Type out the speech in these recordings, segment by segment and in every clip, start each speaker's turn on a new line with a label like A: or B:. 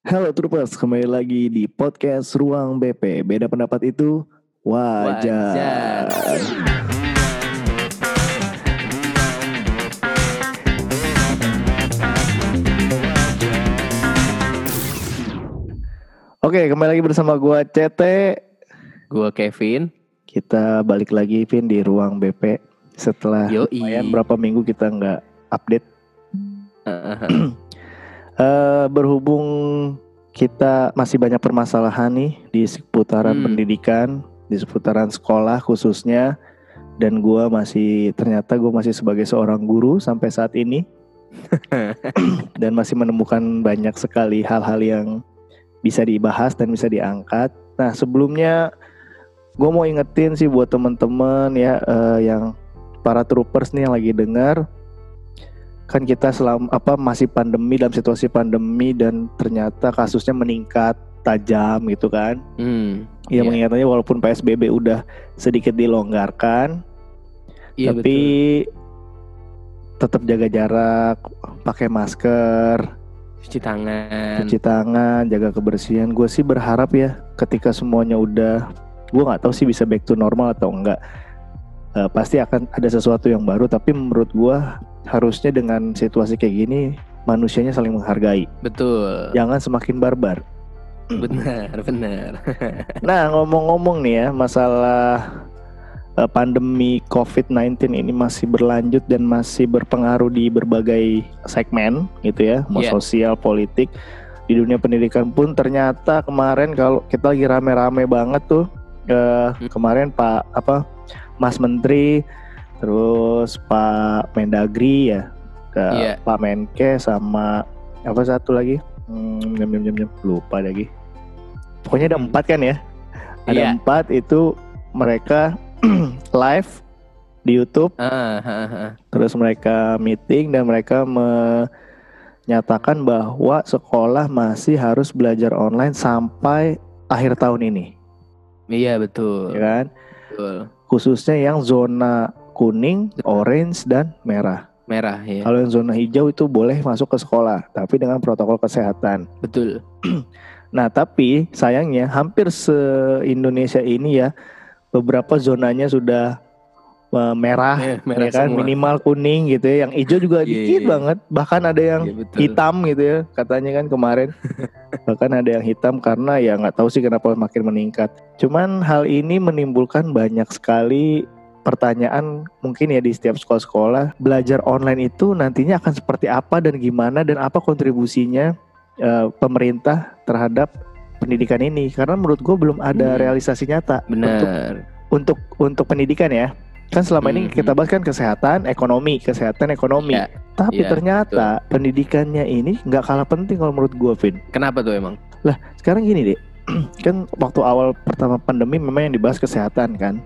A: Halo Troopers, kembali lagi di podcast Ruang BP. Beda pendapat itu wajar.
B: Wajar.
A: Oke, kembali lagi bersama gua CT.
B: Gua Kevin.
A: Kita balik lagi Vin di Ruang BP setelah
B: Yoi.
A: lumayan berapa minggu kita nggak update.
B: Heeh.
A: Eh, berhubung kita masih banyak permasalahan nih di seputaran
B: Hmm.
A: pendidikan, di seputaran sekolah khususnya, dan gua masih ternyata gue masih sebagai seorang guru sampai saat ini, dan masih menemukan banyak sekali hal-hal yang bisa dibahas dan bisa diangkat. Nah sebelumnya gue mau ingetin sih buat temen-temen ya eh, yang para troopers nih yang lagi dengar kan kita selama apa masih pandemi dalam situasi pandemi dan ternyata kasusnya meningkat tajam gitu kan.
B: Hmm.
A: Ya
B: Iya.
A: mengingatnya walaupun PSBB udah sedikit dilonggarkan,
B: Iya
A: tapi tetap jaga jarak, pakai masker.
B: Cuci tangan.
A: cuci tangan, jaga kebersihan. Gue sih berharap ya ketika semuanya udah, gue nggak tahu sih bisa back to normal atau enggak. Eh, pasti akan ada sesuatu yang baru. Tapi menurut gue harusnya dengan situasi kayak gini manusianya saling menghargai.
B: Betul.
A: Jangan semakin barbar.
B: Benar, benar.
A: Nah ngomong-ngomong nih ya masalah eh, pandemi COVID-19 ini masih berlanjut dan masih berpengaruh di berbagai segmen gitu ya, mau
B: Iya.
A: sosial, politik, di dunia pendidikan pun ternyata kemarin kalau kita lagi rame-rame banget tuh eh,
B: Hmm.
A: kemarin Pak apa Mas Menteri terus Pak Mendagri ya, ke
B: Iya.
A: Pak Menke sama apa satu lagi, hmm, jam jam jam jam lupa lagi. Pokoknya ada empat kan ya? Ada
B: Iya.
A: empat itu mereka live di YouTube,
B: Ah, ah, ah.
A: terus mereka meeting dan mereka menyatakan bahwa sekolah masih harus belajar online sampai akhir tahun ini,
B: Iya betul.
A: ya kan?
B: Betul.
A: Khususnya yang zona kuning, orange dan merah.
B: Merah ya.
A: Kalau yang zona hijau itu boleh masuk ke sekolah, tapi dengan protokol kesehatan.
B: Betul.
A: Nah, tapi sayangnya hampir se-Indonesia ini ya beberapa zonanya sudah eh, merah,
B: Eh, merah
A: ya kan
B: semua.
A: minimal kuning gitu ya. Yang hijau juga
B: Iya,
A: dikit
B: iya.
A: banget, bahkan ada yang
B: Iya, betul.
A: hitam gitu ya katanya kan kemarin. bahkan ada yang hitam karena ya nggak tahu sih kenapa makin meningkat. Cuman hal ini menimbulkan banyak sekali pertanyaan mungkin ya di setiap sekolah-sekolah belajar online itu nantinya akan seperti apa dan gimana dan apa kontribusinya eh, pemerintah terhadap pendidikan ini karena menurut gue belum ada
B: Hmm.
A: realisasi nyata untuk
B: Benar.
A: untuk untuk pendidikan ya kan selama ini
B: Mhm.
A: kita bahas kan kesehatan ekonomi kesehatan ekonomi
B: Iya,
A: tapi
B: iya,
A: ternyata pendidikannya ini nggak kalah penting kalau menurut gue Vin
B: Kenapa tuh emang?
A: sekarang gini deh kan waktu awal pertama pandemi memang yang dibahas kesehatan kan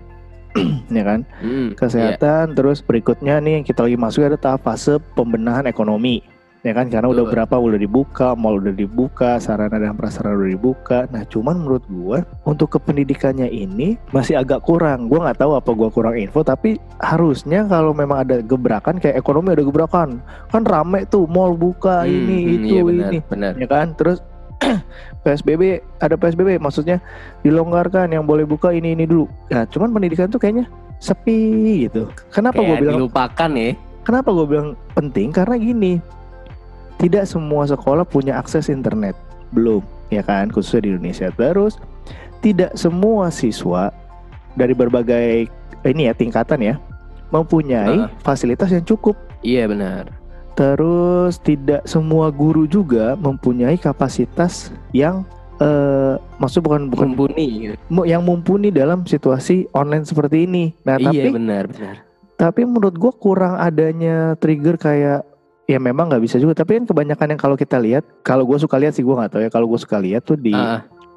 A: ya kan
B: Hmm,
A: kesehatan terus berikutnya nih yang kita lagi masuk ada tahap fase pembenahan ekonomi ya kan karena udah
B: Betul.
A: berapa udah dibuka mall udah dibuka sarana dan prasarana udah dibuka nah cuman menurut gua untuk kependidikannya ini masih agak kurang gua nggak tahu apa gua kurang info tapi harusnya kalau memang ada gebrakan kayak ekonomi ada gebrakan kan rame tuh mall buka
B: iya.
A: ini
B: Hmm,
A: itu
B: iya, benar,
A: ini
B: Benar.
A: ya kan terus PSBB ada PSBB maksudnya dilonggarkan yang boleh buka ini ini dulu. Nah cuman pendidikan tuh kayaknya sepi gitu. Kenapa gue bilang
B: dilupakan ya.
A: kenapa gue bilang penting? Karena gini tidak semua sekolah punya akses internet. Belum ya kan? Khususnya di Indonesia. Terus tidak semua siswa dari berbagai ini ya tingkatan ya mempunyai
B: Heeh.
A: fasilitas yang cukup.
B: Iya benar.
A: Terus tidak semua guru juga mempunyai kapasitas yang eh maksud bukan bukan
B: Mumpuni. gitu.
A: yang mumpuni dalam situasi online seperti ini. Nah,
B: Iya
A: tapi
B: benar, benar.
A: tapi menurut gua kurang adanya trigger kayak ya memang nggak bisa juga tapi kan kebanyakan yang kalau kita lihat kalau gue suka lihat sih gua nggak tahu ya kalau gue suka lihat tuh di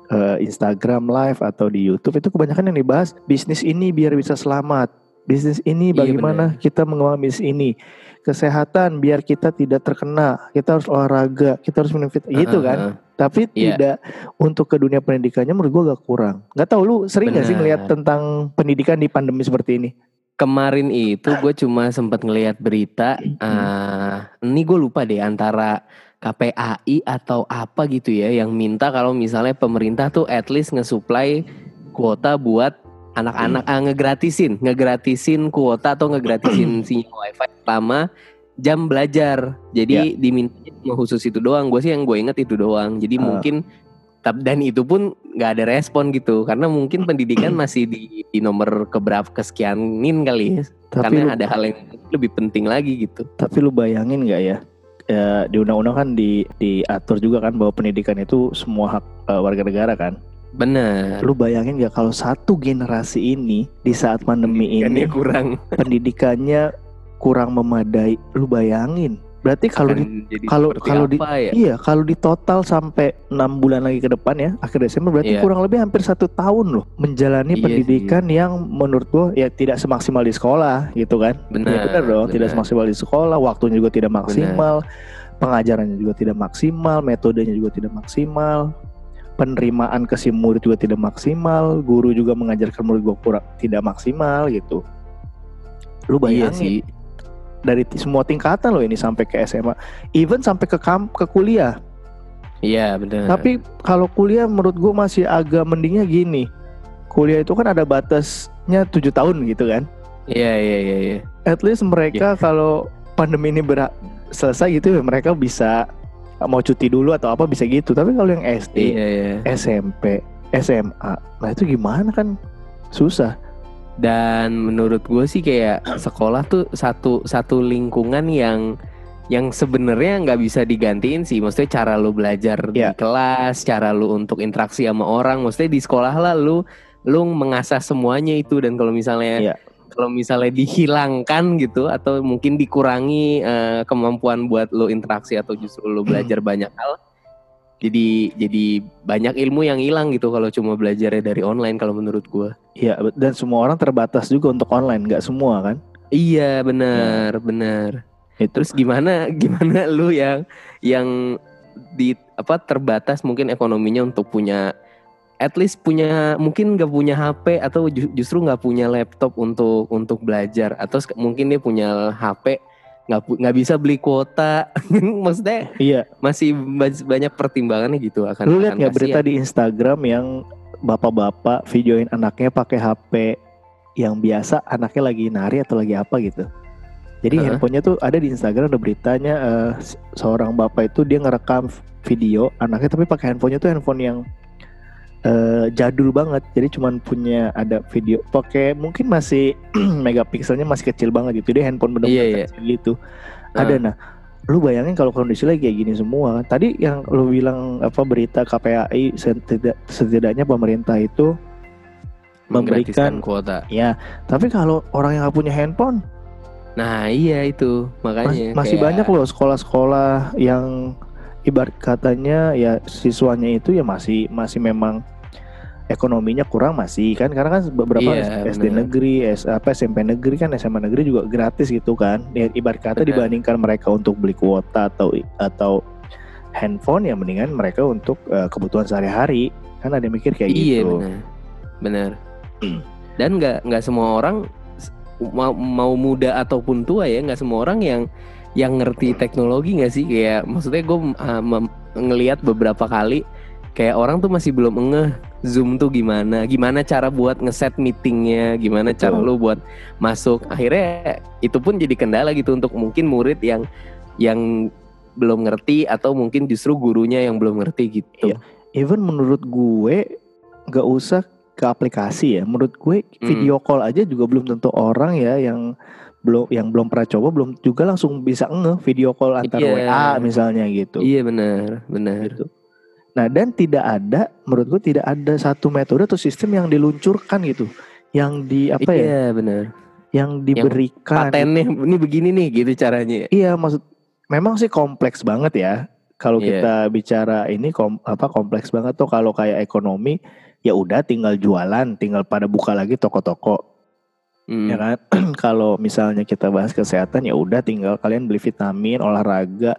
A: eh, Instagram live atau di YouTube itu kebanyakan yang dibahas bisnis ini biar bisa selamat bisnis ini
B: Iya,
A: bagaimana kita mengembangkan bisnis ini kesehatan biar kita tidak terkena kita harus olahraga kita harus minum vitamin gitu
B: ah,
A: kan tapi
B: Iya.
A: tidak untuk ke dunia pendidikannya menurut gua agak kurang nggak tahu lu sering nggak sih
B: Benar.
A: ngeliat tentang pendidikan di pandemi seperti ini
B: Kemarin itu gue cuma sempat ngelihat berita. Ah ini gue lupa deh antara KPAI atau apa gitu ya yang minta kalau misalnya pemerintah tuh at least nge-supply kuota buat anak-anak ah, ngegratisin, ngegratisin kuota atau ngegratisin sinyal wifi selama jam belajar. Jadi diminta cuma khusus itu doang. Gue sih yang gue inget itu doang. Jadi
A: Ah.
B: mungkin dan itu pun nggak ada respon gitu karena mungkin pendidikan masih di, di nomor keberapa kesekianin kali ya.
A: Tapi
B: karena
A: lu,
B: ada hal yang lebih penting lagi gitu.
A: tapi lu bayangin nggak ya? Ya, di undang-undang kan di diatur juga kan bahwa pendidikan itu semua hak eh, warga negara kan.
B: Benar.
A: Lu bayangin nggak kalau satu generasi ini di saat pandemi ini
B: kurang
A: pendidikannya kurang memadai. Lu bayangin. Berarti kalau di kalau- kalau di-
B: ya?
A: Iya, kalau di total sampai enam bulan lagi ke depan ya, akhir Desember berarti
B: Iya.
A: kurang lebih hampir satu tahun loh menjalani
B: Iya
A: pendidikan yang menurut gua ya tidak semaksimal di sekolah gitu kan?
B: Benar.
A: Ya benar dong, tidak
B: benar.
A: semaksimal di sekolah, waktunya juga tidak maksimal, pengajarannya juga tidak maksimal, metodenya juga tidak maksimal, penerimaan ke si murid juga tidak maksimal, guru juga mengajarkan murid gua kurang tidak maksimal gitu. Lu
B: Iya
A: bayangin
B: sih.
A: dari semua tingkatan loh ini sampai ke SMA, even sampai ke kam ke kuliah.
B: Iya benar.
A: Tapi kalau kuliah menurut gue masih agak mendingnya gini. Kuliah itu kan ada batasnya tujuh tahun gitu kan.
B: Iya iya iya iya.
A: At least mereka kalau pandemi ini ber selesai gitu ya mereka bisa mau cuti dulu atau apa bisa gitu. Tapi kalau yang SD,
B: Iya iya.
A: SMP, SMA, nah itu gimana kan susah.
B: Dan menurut gue sih kayak sekolah tuh satu satu lingkungan yang yang sebenarnya nggak bisa digantiin sih. Maksudnya cara lu belajar
A: Iya.
B: di kelas, cara lu untuk interaksi sama orang. Maksudnya di sekolah lah lu lu mengasah semuanya itu dan kalau misalnya
A: Iya.
B: Kalau misalnya dihilangkan gitu atau mungkin dikurangi eh, kemampuan buat lu interaksi atau justru lu belajar banyak hal. Jadi jadi banyak ilmu yang hilang gitu kalau cuma belajarnya dari online kalau menurut gue.
A: Iya dan semua orang terbatas juga untuk online, nggak semua kan.
B: Iya benar benar.
A: Itu
B: Terus gimana gimana lu yang yang di apa terbatas mungkin ekonominya untuk punya at least punya mungkin nggak punya HP atau ju- justru nggak punya laptop untuk untuk belajar atau mungkin dia punya HP nggak nggak bisa beli kuota maksudnya
A: iya.
B: masih ba- banyak pertimbangannya gitu akan
A: Lu lihat nggak berita di Instagram yang bapak-bapak videoin anaknya pakai HP yang biasa anaknya lagi nari atau lagi apa gitu. Jadi
B: Heeh.
A: handphonenya tuh ada di Instagram ada beritanya se- seorang bapak itu dia ngerekam video anaknya tapi pakai handphonenya tuh handphone yang eh, jadul banget. Jadi cuman punya ada video pakai mungkin masih megapikselnya masih kecil banget gitu. Dia handphone bener-bener
B: Iya, iya.
A: kecil gitu. Ada nah lu bayangin kalau kondisi lagi kayak gini semua tadi yang lu bilang apa berita KPAI setidak- setidaknya pemerintah itu memberikan
B: kuota
A: ya tapi kalau orang yang nggak punya handphone
B: nah iya itu
A: mas-
B: makanya
A: masih
B: kayak-
A: banyak loh sekolah-sekolah yang ibarat katanya ya siswanya itu ya masih masih memang ekonominya kurang masih kan. Karena kan beberapa
B: Iya,
A: SD
B: benar.
A: negeri S, apa SMP negeri kan SMA negeri juga gratis gitu kan. Ya, ibarat kata
B: Benar.
A: dibandingkan mereka untuk beli kuota atau atau handphone ya mendingan mereka untuk eh, kebutuhan sehari-hari. Kan ada yang mikir kayak
B: iya
A: gitu.
B: benar benar dan nggak nggak semua orang mau, mau muda ataupun tua ya nggak semua orang yang yang ngerti teknologi nggak sih kayak maksudnya gue ngelihat beberapa kali kayak orang tuh masih belum ngeh zoom tuh gimana gimana cara buat ngeset meetingnya gimana cara
A: Betul.
B: lu buat masuk akhirnya itu pun jadi kendala gitu untuk mungkin murid yang yang belum ngerti atau mungkin justru gurunya yang belum ngerti gitu
A: Iya. even menurut gue nggak usah ke aplikasi ya menurut gue
B: Hmm.
A: video call aja juga belum tentu orang ya yang belum yang belum pernah coba belum juga langsung bisa ngeh video call antar
B: Iya.
A: WA misalnya gitu.
B: iya benar benar
A: Gitu. Nah dan tidak ada menurut gue tidak ada satu metode atau sistem yang diluncurkan gitu yang di apa ya
B: iya benar
A: yang diberikan
B: patennya ini begini nih gitu caranya
A: Iya maksud memang sih kompleks banget ya. Kalau
B: Iya.
A: kita bicara ini kom, apa kompleks banget tuh kalau kayak ekonomi ya udah tinggal jualan, tinggal pada buka lagi toko-toko
B: Hmm.
A: ya kan. kalau misalnya kita bahas kesehatan ya udah tinggal kalian beli vitamin, olahraga,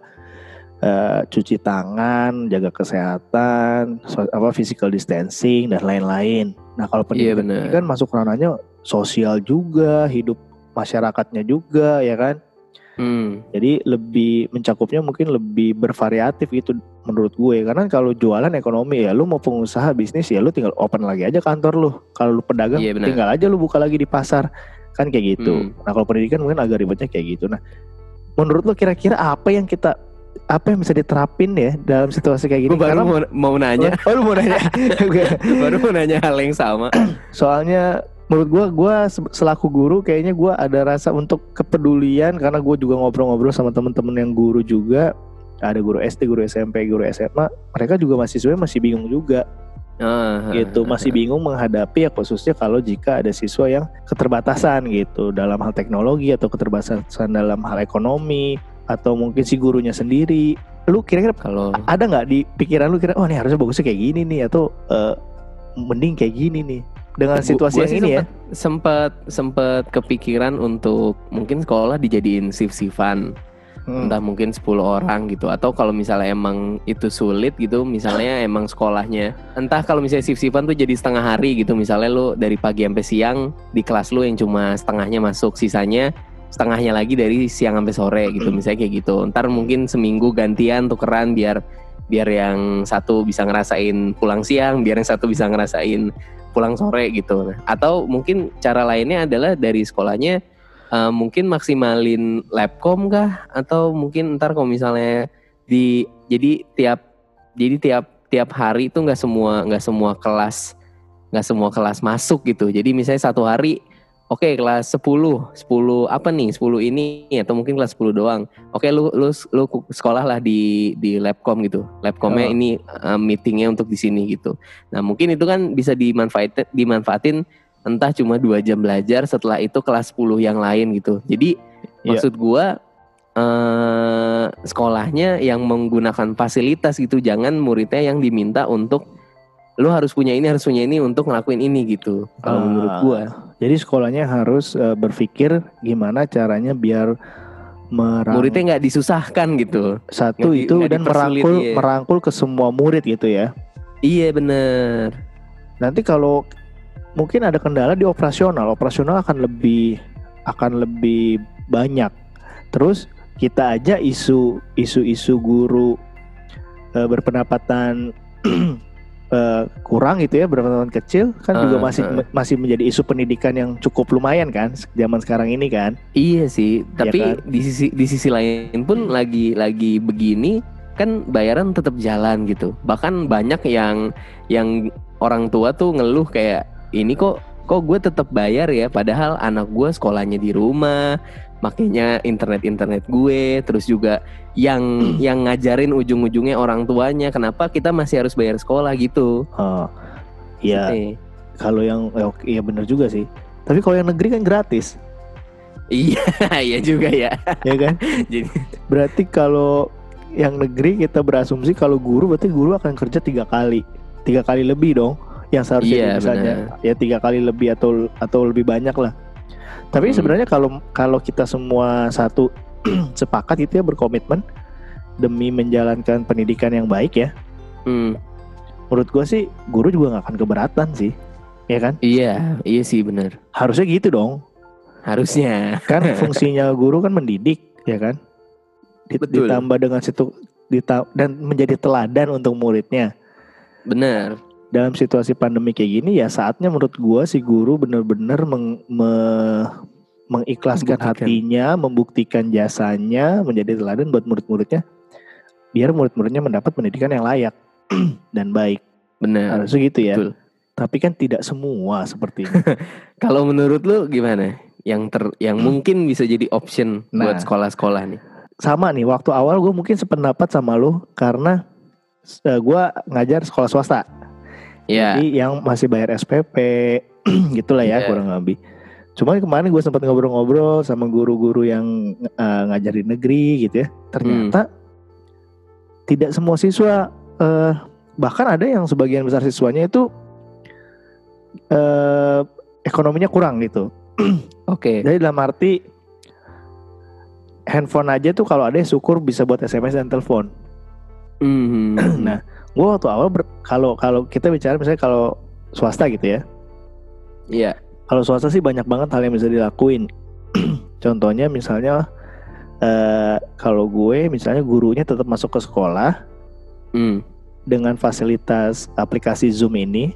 A: eh, cuci tangan, jaga kesehatan, so- apa physical distancing dan lain-lain. Nah, kalau
B: Iya,
A: pendidikan ini kan masuk ranahnya sosial juga, hidup masyarakatnya juga ya kan
B: Hmm.
A: Jadi lebih mencakupnya mungkin lebih bervariatif gitu menurut gue. Karena kalau jualan ekonomi ya lu mau pengusaha bisnis ya lu tinggal open lagi aja kantor lu. Kalau lu pedagang
B: Iya, benar.
A: tinggal aja lu buka lagi di pasar. Kan kayak gitu.
B: Hmm.
A: Nah, kalau pendidikan mungkin agak ribetnya kayak gitu. Nah, menurut lu kira-kira apa yang kita apa yang bisa diterapin ya dalam situasi kayak gini?
B: Gue baru
A: Karena-
B: mau, mau nanya,
A: Oh, lu mau nanya?
B: Baru mau nanya hal yang sama.
A: Soalnya menurut gua gua se- selaku guru kayaknya gua ada rasa untuk kepedulian karena gue juga ngobrol-ngobrol sama temen-temen yang guru juga. Ada guru SD, guru SMP, guru SMA, mereka juga masih sebenarnya masih bingung juga.
B: Ah,
A: gitu, masih bingung menghadapi ya khususnya kalau jika ada siswa yang keterbatasan gitu dalam hal teknologi atau keterbatasan dalam hal ekonomi atau mungkin si gurunya sendiri. Lu kira-kira
B: Kalau
A: ada nggak di pikiran lu kira oh nih harusnya bagusnya kayak gini nih atau eh, mending kayak gini nih dengan
B: Gua-
A: situasi
B: gua
A: yang
B: sih
A: ini ya?
B: sempet sempet kepikiran untuk mungkin sekolah dijadiin shift-shiftan.
A: Hmm.
B: entah mungkin 10 orang gitu. Atau kalau misalnya emang itu sulit gitu misalnya emang sekolahnya entah kalau misalnya shift-shiftan tuh jadi setengah hari gitu. Misalnya lu dari pagi sampai siang di kelas lu yang cuma setengahnya masuk sisanya setengahnya lagi dari siang sampai sore gitu. Misalnya kayak gitu. Ntar mungkin seminggu gantian tukeran biar biar yang satu bisa ngerasain pulang siang biar yang satu bisa ngerasain pulang sore gitu. Nah, atau mungkin cara lainnya adalah dari sekolahnya eh, mungkin maksimalin labcom kah? Atau mungkin ntar kalau misalnya di jadi tiap jadi tiap tiap hari itu nggak semua nggak semua kelas nggak semua kelas masuk gitu. Jadi misalnya satu hari oke kelas 10 10 apa nih? 10 ini atau mungkin kelas 10 doang. Oke lu lu lu sekolah lah di di labcom gitu. Labcomnya
A: Oh.
B: ini eh, meetingnya untuk di sini gitu. Nah mungkin itu kan bisa dimanfaatin dimanfaatin entah cuma dua jam belajar setelah itu kelas 10 yang lain gitu. Jadi
A: Iya.
B: maksud gua eh sekolahnya yang menggunakan fasilitas gitu. Jangan muridnya yang diminta untuk lu harus punya ini harus punya ini untuk ngelakuin ini gitu kalau
A: Ah.
B: menurut gua
A: Jadi sekolahnya harus eh, berpikir gimana caranya biar merang
B: muridnya nggak disusahkan gitu
A: satu
B: di-
A: itu
B: nggak
A: dan merangkul
B: iya.
A: merangkul ke semua murid gitu ya.
B: iya bener
A: Nanti kalau mungkin ada kendala di operasional, operasional akan lebih akan lebih banyak. Terus kita aja isu isu-isu guru eh, berpendapatan eh, kurang gitu ya, berpendapatan kecil kan juga
B: Ah,
A: masih
B: ah.
A: masih menjadi isu pendidikan yang cukup lumayan kan zaman sekarang ini kan.
B: Iya sih, tapi
A: kan?
B: di sisi di sisi lain pun lagi lagi begini kan bayaran tetap jalan gitu. Bahkan banyak yang yang orang tua tuh ngeluh kayak ini kok kok gue tetap bayar ya padahal anak gue sekolahnya di rumah, makanya internet-internet gue terus juga yang yang ngajarin ujung-ujungnya orang tuanya. Kenapa kita masih harus bayar sekolah gitu?
A: Oh, ya
B: Eh,
A: kalau yang oke, iya bener juga sih. Tapi kalau yang negeri kan gratis,
B: Iya, iya juga ya.
A: ya kan?
B: Jadi
A: Berarti kalau yang negeri kita berasumsi kalau guru berarti guru akan kerja tiga kali, tiga kali lebih dong. Yang seharusnya
B: Iya,
A: misalnya ya tiga kali lebih atau atau lebih banyak lah. Tapi
B: Hmm.
A: sebenarnya kalau kalau kita semua satu sepakat itu ya berkomitmen demi menjalankan pendidikan yang baik ya.
B: hmm,
A: Menurut gua sih guru juga nggak akan keberatan sih, ya kan?
B: iya, iya sih bener.
A: Harusnya gitu dong.
B: Harusnya.
A: kan fungsinya guru kan mendidik ya kan
B: Betul.
A: ditambah dengan situ dita- dan menjadi teladan untuk muridnya
B: Bener.
A: Dalam situasi pandemi kayak gini ya saatnya menurut gua si guru benar-benar meng- me- mengikhlaskan
B: Membuktikan.
A: hatinya membuktikan jasanya menjadi teladan buat murid-muridnya biar murid-muridnya mendapat pendidikan yang layak dan baik
B: Bener.
A: harusnya gitu ya
B: betul.
A: tapi kan tidak semua seperti ini
B: Kalau menurut lu gimana? Yang ter yang mungkin bisa jadi option
A: Nah.
B: buat sekolah-sekolah nih.
A: sama nih waktu awal gue mungkin sependapat sama lu karena eh, gua ngajar sekolah swasta
B: Ya.
A: Jadi yang masih bayar SPP gitulah ya
B: Iya.
A: kurang lebih. Cuman kemarin gue sempat ngobrol-ngobrol sama guru-guru yang eh, ngajar di negeri gitu ya. Ternyata
B: Hmm.
A: tidak semua siswa eh, bahkan ada yang sebagian besar siswanya itu eh, ekonominya kurang gitu.
B: Oke.
A: Jadi dalam arti handphone aja tuh kalau ada yang syukur bisa buat SMS dan telepon.
B: Mhm.
A: Nah, gue waktu awal kalau kalau kita bicara misalnya kalau swasta gitu ya.
B: Iya.
A: Kalau swasta sih banyak banget hal yang bisa dilakuin. Contohnya misalnya eh, kalau gue misalnya gurunya tetap masuk ke sekolah
B: Hmm.
A: dengan fasilitas aplikasi Zoom ini.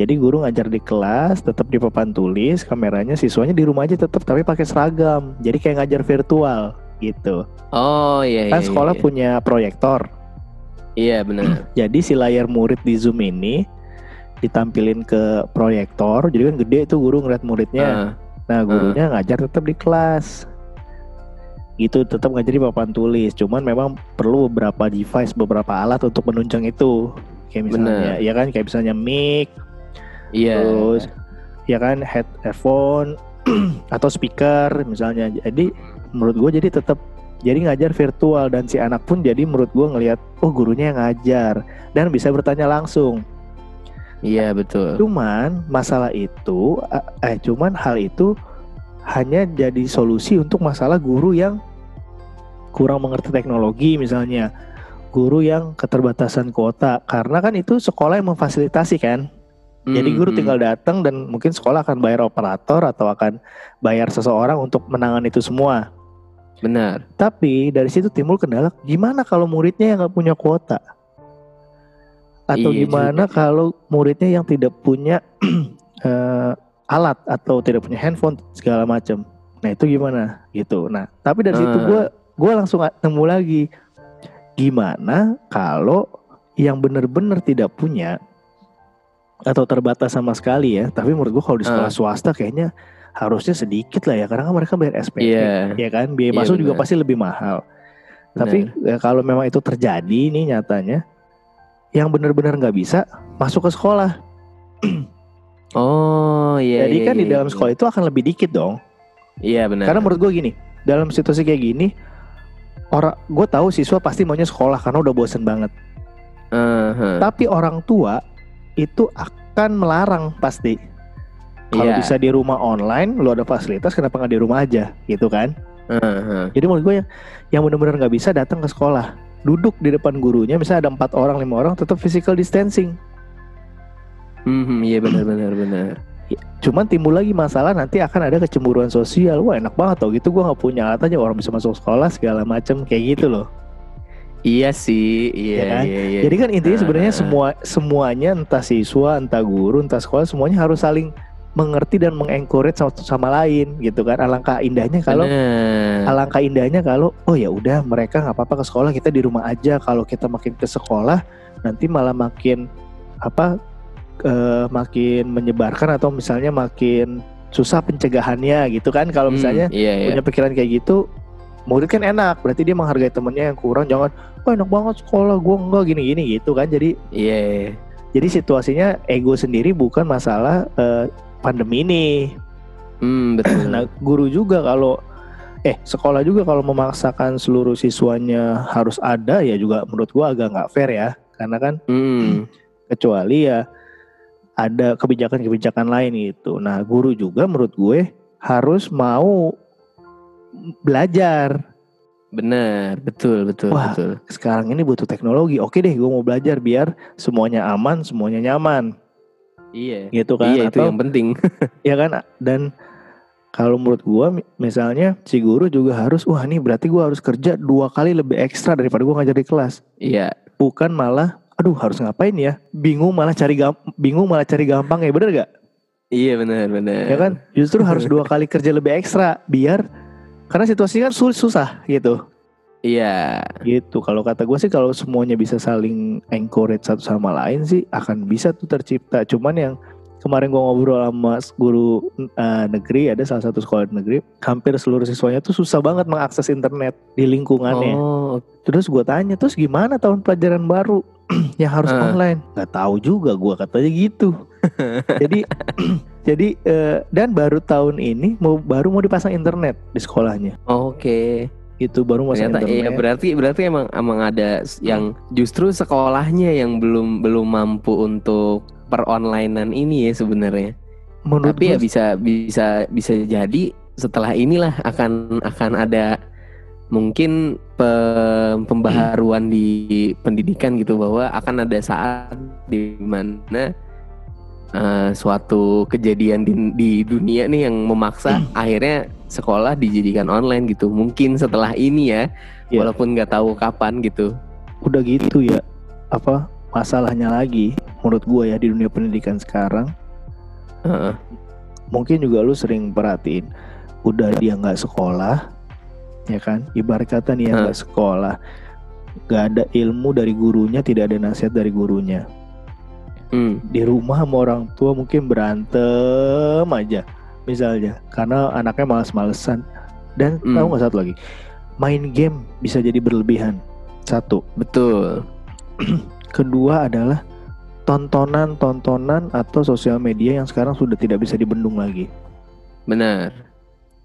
A: Jadi guru ngajar di kelas, tetap di papan tulis, kameranya siswanya di rumah aja tetap tapi pakai seragam. Jadi kayak ngajar virtual gitu.
B: Oh iya iya.
A: Kan sekolah
B: iya.
A: punya proyektor.
B: Iya benar.
A: Jadi si layar murid di Zoom ini ditampilin ke proyektor. Jadi kan gede tuh guru ngeliat muridnya.
B: Ah,
A: Nah gurunya ngajar tetap di kelas. Gitu tetap ngajar di papan tulis. Cuman memang perlu beberapa device, beberapa alat untuk menunjang itu. Kayak misalnya, ya kan kayak misalnya mic,
B: iya.
A: terus ya kan head headphone atau speaker misalnya. Jadi menurut gue jadi tetap jadi ngajar virtual dan si anak pun jadi menurut gue ngelihat oh gurunya yang ngajar dan bisa bertanya langsung.
B: Iya betul.
A: Cuman masalah itu eh cuman hal itu hanya jadi solusi untuk masalah guru yang kurang mengerti teknologi misalnya. Guru yang keterbatasan kuota karena kan itu sekolah yang memfasilitasi kan. Jadi guru
B: hmm.
A: tinggal datang dan mungkin sekolah akan bayar operator atau akan bayar seseorang untuk menangani itu semua.
B: Benar.
A: Tapi dari situ timbul kendala gimana kalau muridnya yang nggak punya kuota? Atau
B: Iya
A: gimana
B: juga.
A: kalau muridnya yang tidak punya eh, alat atau tidak punya handphone segala macam. Nah itu gimana gitu. Nah tapi dari situ
B: Ah.
A: gue gue langsung nemu lagi gimana kalau yang benar-benar tidak punya atau terbatas sama sekali ya. Tapi menurut gue kalau di sekolah
B: Ah.
A: swasta kayaknya harusnya sedikit lah ya karena kan mereka bayar SPP
B: Iya.
A: ya kan biaya
B: Iya,
A: masuk juga
B: benar.
A: pasti lebih mahal. Tapi ya, kalau memang itu terjadi nih nyatanya yang benar-benar nggak bisa masuk ke sekolah.
B: Oh iya.
A: Jadi
B: iya,
A: kan di
B: iya,
A: dalam
B: iya.
A: sekolah itu akan lebih dikit dong.
B: Iya benar.
A: Karena menurut gue gini, dalam situasi kayak gini, orang gue tahu siswa pasti maunya sekolah karena udah bosen banget.
B: Aha.
A: Tapi orang tua itu akan melarang pasti. Kalau
B: Iya.
A: bisa di rumah online, lu ada fasilitas, kenapa nggak di rumah aja, gitu kan?
B: Aha.
A: Jadi menurut gue yang yang benar-benar nggak bisa datang ke sekolah, duduk di depan gurunya, misalnya ada empat orang, lima orang, tetap physical distancing.
B: Mhm, Iya benar benar benar.
A: Cuman timbul lagi masalah nanti akan ada kecemburuan sosial. Wah enak banget tau gitu gue nggak punya alat aja orang bisa masuk sekolah segala macam kayak gitu loh.
B: Iya sih. Iya
A: Ya kan?
B: iya iya.
A: Jadi kan intinya sebenarnya semua semuanya entah siswa, entah guru, entah sekolah semuanya harus saling mengerti dan mengencourage satu sama lain gitu kan. Alangkah indahnya kalau alangkah indahnya kalau oh ya udah mereka nggak apa-apa ke sekolah kita di rumah aja. Kalau kita makin ke sekolah nanti malah makin apa eh, makin menyebarkan atau misalnya makin susah pencegahannya gitu kan. Kalau
B: Hmm,
A: misalnya
B: iya iya.
A: punya pikiran kayak gitu murid kan enak berarti dia menghargai temennya yang kurang jangan oh enak banget sekolah gua enggak gini-gini gitu kan jadi
B: Iya.
A: jadi situasinya ego sendiri bukan masalah eh, pandemi ini
B: Hmm betul.
A: nah guru juga kalau eh sekolah juga kalau memaksakan seluruh siswanya harus ada ya juga menurut gua agak nggak fair ya karena kan
B: Hmm.
A: kecuali ya ada kebijakan-kebijakan lain gitu nah guru juga menurut gue harus mau belajar
B: Benar, betul, betul,
A: Wah.
B: betul.
A: sekarang ini butuh teknologi. Oke deh, gue mau belajar biar semuanya aman, semuanya nyaman,
B: Iya.
A: gitu kan?
B: Iya itu
A: Atau
B: yang penting.
A: ya kan? Dan kalau menurut mi- misalnya si guru juga harus, wah nih berarti gue harus kerja dua kali lebih ekstra daripada gue ngajar di kelas.
B: Iya.
A: Bukan malah, aduh harus ngapain ya? Bingung malah cari bingung malah cari gampang ya, bener gak?
B: Iya benar, benar.
A: Ya kan? Justru harus dua kali kerja lebih ekstra biar karena situasinya kan sulit susah gitu.
B: Iya.
A: gitu. Kalau kata gue sih kalau semuanya bisa saling encourage satu sama lain sih akan bisa tuh tercipta. Cuman yang kemarin gue ngobrol sama guru eh, negeri ada salah satu sekolah negeri hampir seluruh siswanya tuh susah banget mengakses internet di lingkungannya.
B: Oh,
A: terus gue tanya terus gimana tahun pelajaran baru yang harus
B: Ah.
A: online? Nggak tahu juga gue katanya gitu. Jadi jadi eh, dan baru tahun ini mau baru mau dipasang internet di sekolahnya.
B: Oke.
A: Itu baru pasang
B: Ternyata
A: internet
B: iya berarti berarti emang emang ada yang justru sekolahnya yang belum belum mampu untuk peronlinean ini ya sebenarnya.
A: menurut
B: Tapi ya bisa bisa bisa jadi setelah inilah akan akan ada mungkin pe- pembaharuan di pendidikan gitu bahwa akan ada saat di mana eh, suatu kejadian di, di dunia nih yang memaksa akhirnya sekolah dijadikan online gitu. Mungkin setelah ini ya,
A: Iya.
B: walaupun nggak tahu kapan gitu.
A: Udah gitu ya. Apa masalahnya lagi menurut gua ya di dunia pendidikan sekarang
B: Heeh.
A: mungkin juga lu sering perhatiin udah dia nggak sekolah ya kan ibarat kata nih ya nggak sekolah nggak ada ilmu dari gurunya tidak ada nasihat dari gurunya
B: Hmm.
A: di rumah sama orang tua mungkin berantem aja misalnya karena anaknya males-malesan dan
B: Hmm.
A: tahu nggak satu lagi main game bisa jadi berlebihan satu
B: Betul.
A: kedua adalah tontonan-tontonan atau sosial media yang sekarang sudah tidak bisa dibendung lagi
B: Benar.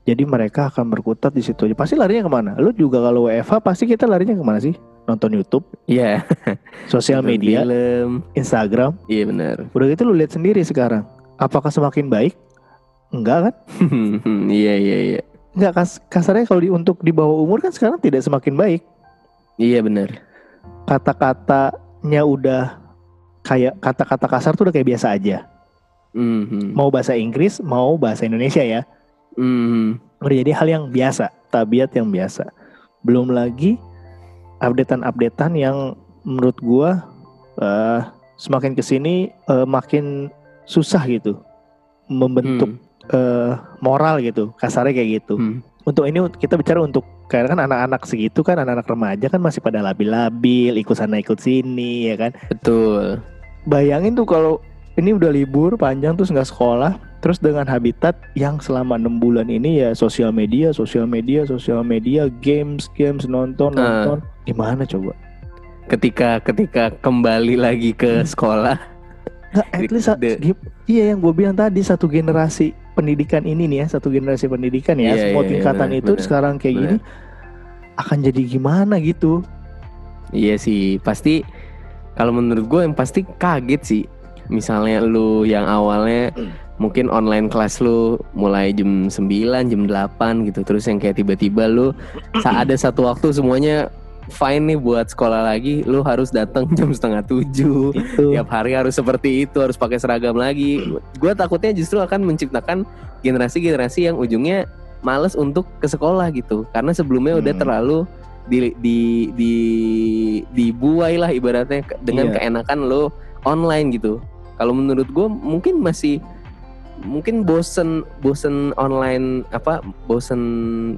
A: Jadi mereka akan berkutat di situ aja. Pasti larinya ke mana? Lu juga kalau WFH pasti kita larinya ke mana sih? Nonton YouTube,
B: Iya.
A: sosial
B: Nonton
A: media,
B: Film.
A: Instagram.
B: Iya benar.
A: Udah gitu lu lihat sendiri sekarang. Apakah semakin baik? Enggak kan?
B: Iya iya iya.
A: Enggak kas kasarnya kalau di, untuk di bawah umur kan sekarang tidak semakin baik.
B: Iya benar.
A: Kata-katanya udah kayak kata-kata kasar tuh udah kayak biasa aja.
B: Mhm.
A: Mau bahasa Inggris, mau bahasa Indonesia ya.
B: Mhm.
A: udah jadi hal yang biasa, tabiat yang biasa. Belum lagi updatean-updatean yang menurut gua eh, semakin ke sini eh, makin susah gitu membentuk eh, moral gitu, kasarnya kayak gitu.
B: Hmm.
A: Untuk ini kita bicara untuk karena kan anak-anak segitu kan anak-anak remaja kan masih pada labil-labil, ikut sana ikut sini ya kan.
B: Betul.
A: Bayangin tuh kalau ini udah libur panjang terus nggak sekolah, terus dengan habitat yang selama enam bulan ini ya sosial media, sosial media, sosial media, games, games, nonton,
B: Ah.
A: nonton, gimana coba?
B: Ketika ketika kembali lagi ke sekolah.
A: Nggak, at least
B: The-
A: iya yang gue bilang tadi satu generasi pendidikan ini nih ya, satu generasi pendidikan ya,
B: Iya,
A: semua
B: iya, iya,
A: tingkatan
B: benar,
A: itu
B: benar,
A: sekarang kayak gini akan jadi gimana gitu?
B: Iya sih, pasti kalau menurut gue yang pasti kaget sih. Misalnya lu yang awalnya mungkin online kelas lu mulai jam 9, jam 8 gitu. Terus yang kayak tiba-tiba lu saat ada satu waktu semuanya fine nih buat sekolah lagi, lu harus datang jam setengah tujuh.
A: Itu
B: Tiap hari harus seperti itu, harus pakai seragam lagi. Gue takutnya justru akan menciptakan generasi-generasi yang ujungnya males untuk ke sekolah gitu. Karena sebelumnya udah
A: Hmm.
B: terlalu di di di dibuai lah ibaratnya dengan
A: Iya.
B: keenakan lo online gitu. Kalau menurut gue mungkin masih mungkin bosen bosen online apa bosen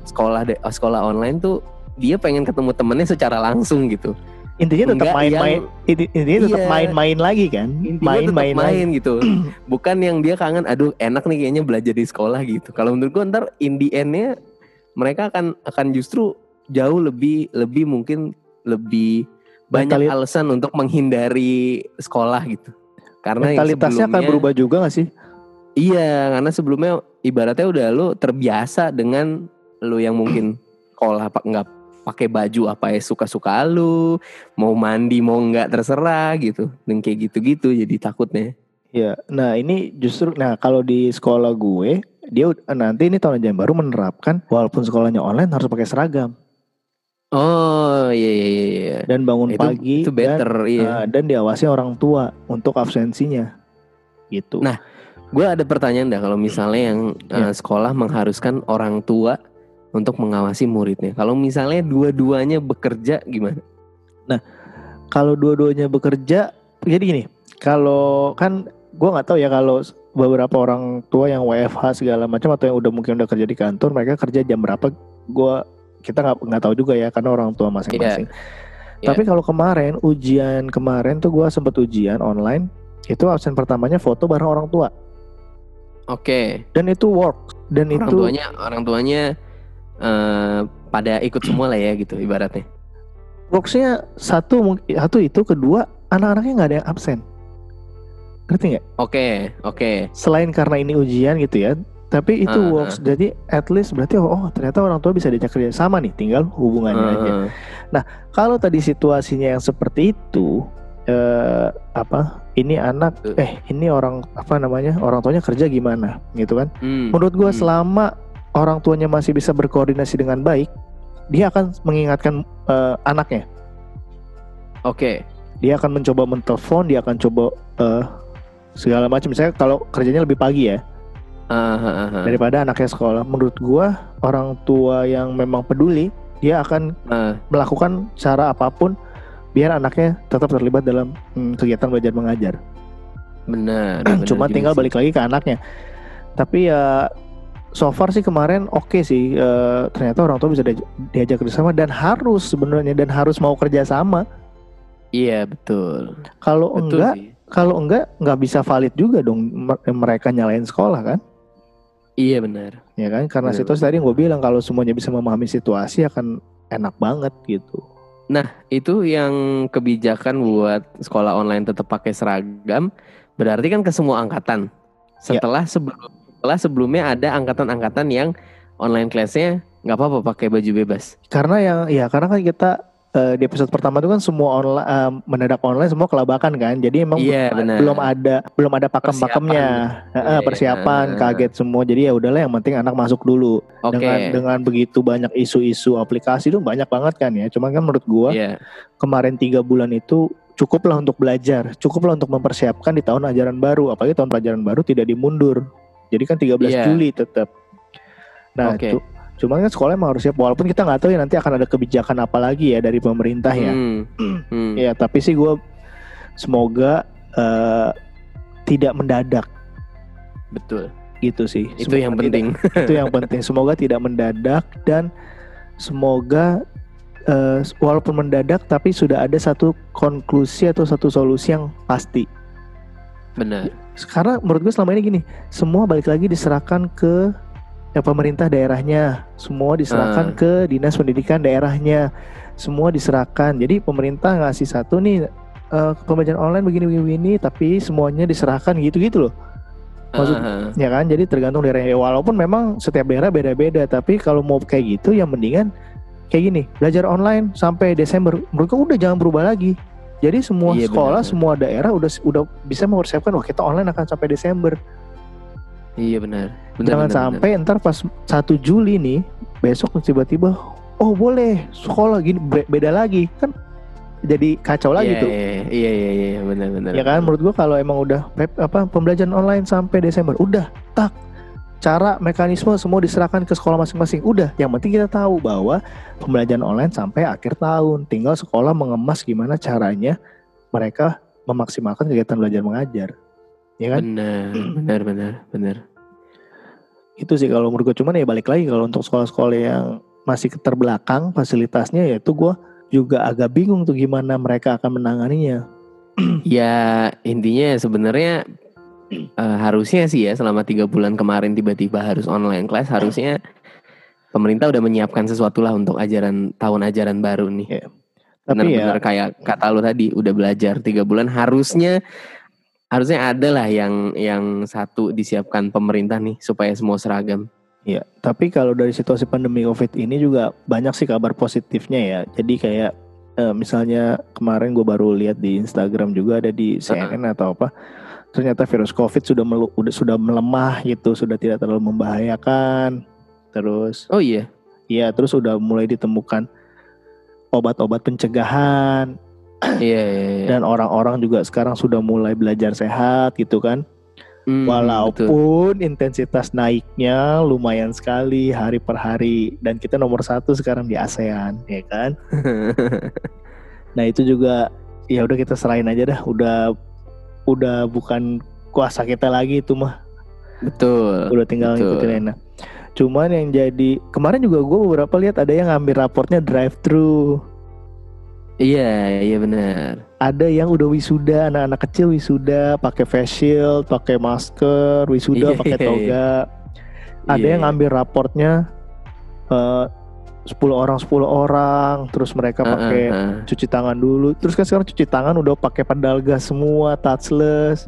B: sekolah de, sekolah online tuh dia pengen ketemu temennya secara langsung gitu.
A: intinya tetap
B: Enggak
A: main-main, inti- intinya tetap
B: Iya.
A: main-main lagi kan? Main-main
B: main,
A: lagi.
B: gitu. Bukan yang dia kangen, aduh enak nih kayaknya belajar di sekolah gitu. Kalau menurut gue ntar in the end-nya mereka akan akan justru jauh lebih lebih mungkin lebih banyak
A: Mentali-
B: alasan untuk menghindari sekolah gitu. Karena
A: Mentalitasnya akan berubah juga gak sih?
B: Iya, karena sebelumnya ibaratnya udah lu terbiasa dengan lu yang mungkin sekolah apa nggak pakai baju apa ya suka-suka lu, mau mandi mau nggak terserah gitu. Dan kayak gitu-gitu jadi takutnya.
A: Ya, nah ini justru, nah kalau di sekolah gue, dia nanti ini tahun ajaran baru menerapkan walaupun sekolahnya online harus pakai seragam
B: Oh, iya iya iya iya.
A: dan bangun
B: Itu
A: pagi
B: itu better
A: dan,
B: iya.
A: uh, dan diawasi orang tua untuk absensinya, gitu.
B: Nah, Gue ada pertanyaan dah kalau misalnya yang
A: Ya.
B: eh, sekolah mengharuskan orang tua untuk mengawasi muridnya. Kalau misalnya dua-duanya bekerja gimana?
A: kalau dua-duanya bekerja, jadi gini, kalau kan gue nggak tahu ya kalau beberapa orang tua yang WFH segala macam atau yang udah mungkin udah kerja di kantor, mereka kerja jam berapa? Gue kita nggak nggak tahu juga ya karena orang tua masing-masing.
B: Iya.
A: Tapi kalau kemarin ujian kemarin tuh gue sempet ujian online, itu absen pertamanya foto bareng orang tua
B: Oke,
A: dan itu work dan
B: orang
A: itu
B: tuanya orang tuanya eh, pada ikut semua lah ya gitu ibaratnya.
A: worksnya satu satu itu kedua anak-anaknya nggak ada yang absen ngerti nggak
B: Oke, oke.
A: selain karena ini ujian gitu ya tapi itu
B: Ah,
A: works jadi at least berarti oh, oh, ternyata orang tua bisa diajak kerja sama nih tinggal hubungannya aja
B: Eh,
A: kalau tadi situasinya yang seperti itu eh, apa ini anak
B: Eh.
A: eh ini orang apa namanya orang tuanya kerja gimana gitu kan
B: hmm,
A: menurut gua
B: hmm.
A: selama orang tuanya masih bisa berkoordinasi dengan baik dia akan mengingatkan eh, anaknya
B: Oke,
A: dia akan mencoba mentelepon dia akan coba eh, segala macam misalnya kalau kerjanya lebih pagi ya
B: ah, ah.
A: daripada anaknya sekolah. Menurut gua orang tua yang memang peduli dia akan
B: Ah,
A: melakukan cara apa pun biar anaknya tetap terlibat dalam hmm, kegiatan belajar mengajar.
B: benar. benar
A: Cuma tinggal
B: sih.
A: balik lagi ke anaknya. Tapi ya so far sih kemarin oke sih Eh, ternyata orang tua bisa dia- diajak kerjasama dan harus sebenarnya dan harus mau kerjasama.
B: Iya betul.
A: Kalau enggak,
B: sih.
A: kalau enggak nggak bisa valid juga dong mer- mereka nyalain sekolah kan?
B: Iya benar.
A: Ya kan? Karena
B: Benar,
A: situasi tadi gue bilang kalau semuanya bisa memahami situasi akan enak banget gitu.
B: Itu yang kebijakan buat sekolah online tetap pakai seragam, berarti kan ke semua angkatan.
A: Ya.
B: Setelah sebelum setelah sebelumnya ada angkatan-angkatan yang online kelasnya nggak apa-apa pakai baju bebas.
A: Karena yang ya karena kan kita eh, di episode pertama itu kan semua online eh, mendadak online semua kelabakan kan. Jadi emang
B: Iya,
A: belum, belum ada belum ada pakem-pakemnya. Eh,
B: Iya,
A: persiapan
B: iya.
A: kaget semua. Jadi ya udahlah yang penting anak masuk dulu.
B: Oke.
A: Dengan dengan begitu banyak isu-isu aplikasi itu banyak banget kan ya. Cuman kan menurut gua
B: Iya.
A: kemarin tiga bulan itu cukuplah untuk belajar, cukuplah untuk mempersiapkan di tahun ajaran baru. Apalagi tahun pelajaran baru tidak dimundur. Jadi kan 13
B: Iya.
A: Juli tetap. Nah,
B: Oke.
A: cu- cuman kan sekolah emang harus siap. Walaupun kita nggak tahu ya nanti akan ada kebijakan apa lagi ya dari pemerintah ya.
B: Hmm. Hmm.
A: Ya, tapi sih gue semoga eh, tidak mendadak
B: Betul.
A: gitu sih.
B: Itu
A: Semoga
B: yang
A: tidak-
B: penting.
A: itu yang penting. Semoga tidak mendadak dan semoga eh, walaupun mendadak tapi sudah ada satu konklusi atau satu solusi yang pasti.
B: Benar.
A: Karena menurut gue selama ini gini, semua balik lagi diserahkan ke ya, pemerintah daerahnya, semua diserahkan
B: Ah.
A: ke dinas pendidikan daerahnya, semua diserahkan. Jadi pemerintah ngasih satu nih eh, pembelajaran online begini-begini, tapi semuanya diserahkan gitu-gitu loh. Maksud-
B: Ah,
A: Ya kan, jadi tergantung daerahnya. Walaupun memang setiap daerah beda-beda, tapi kalau mau kayak gitu, yang mendingan kayak gini, belajar online sampai Desember. Menurut gue udah jangan berubah lagi. Jadi semua
B: Iya,
A: sekolah,
B: benar.
A: semua daerah udah udah bisa mempersiapkan, wah kita online akan sampai Desember.
B: iya benar. Benar.
A: jangan
B: benar,
A: sampai ntar pas 1 Juli nih, besok tiba-tiba, oh boleh sekolah gini be- beda lagi kan, jadi kacau
B: benar.
A: lagi
B: Iya,
A: tuh.
B: Iya, iya, iya, iya, benar, benar.
A: Ya kan menurut gua kalau emang udah apa pembelajaran online sampai Desember udah tak cara mekanisme semua diserahkan ke sekolah masing-masing. Udah yang penting kita tahu bahwa pembelajaran online sampai akhir tahun. Tinggal sekolah mengemas gimana caranya mereka memaksimalkan kegiatan belajar mengajar. Ya kan?
B: Benar, benar, benar, benar.
A: itu sih kalau menurut gue cuman ya balik lagi kalau untuk sekolah-sekolah yang masih terbelakang fasilitasnya ya itu gua juga agak bingung tuh gimana mereka akan menanganinya.
B: Ya intinya sebenarnya eh, harusnya sih ya selama tiga bulan kemarin tiba-tiba harus online class harusnya pemerintah udah menyiapkan sesuatu lah untuk ajaran tahun ajaran baru nih.
A: Tapi ya
B: Benar-benar kayak kata lu tadi udah belajar tiga bulan harusnya harusnya ada lah yang yang satu disiapkan pemerintah nih supaya semua seragam.
A: Ya, tapi kalau dari situasi pandemi COVID ini juga banyak sih kabar positifnya ya. Jadi kayak eh, misalnya kemarin gue baru lihat di Instagram juga ada di CNN atau apa. Ternyata virus COVID sudah melu- udah sudah melemah gitu, sudah tidak terlalu membahayakan. Terus,
B: Oh iya.
A: ya terus udah mulai ditemukan obat-obat pencegahan
B: Iya, iya, iya.
A: dan orang-orang juga sekarang sudah mulai belajar sehat gitu kan.
B: Hmm, betul.
A: Walaupun intensitas naiknya lumayan sekali hari per hari dan kita nomor satu sekarang di ASEAN, ya kan? Nah itu juga ya udah kita serahin aja dah, udah udah bukan kuasa kita lagi itu mah,
B: betul.
A: udah tinggal
B: betul.
A: ngikutin enak. Cuman yang jadi kemarin juga gue beberapa lihat ada yang ngambil raportnya drive thru,
B: Iya, iya benar.
A: ada yang udah wisuda, anak-anak kecil wisuda pakai face shield, pakai masker, wisuda
B: Iya,
A: pakai toga. ada yang
B: iya.
A: ngambil raportnya eh 10 orang 10 orang terus mereka
B: Ah,
A: pakai
B: ah, ah.
A: cuci tangan dulu terus kan sekarang cuci tangan udah pakai pedal gas semua touchless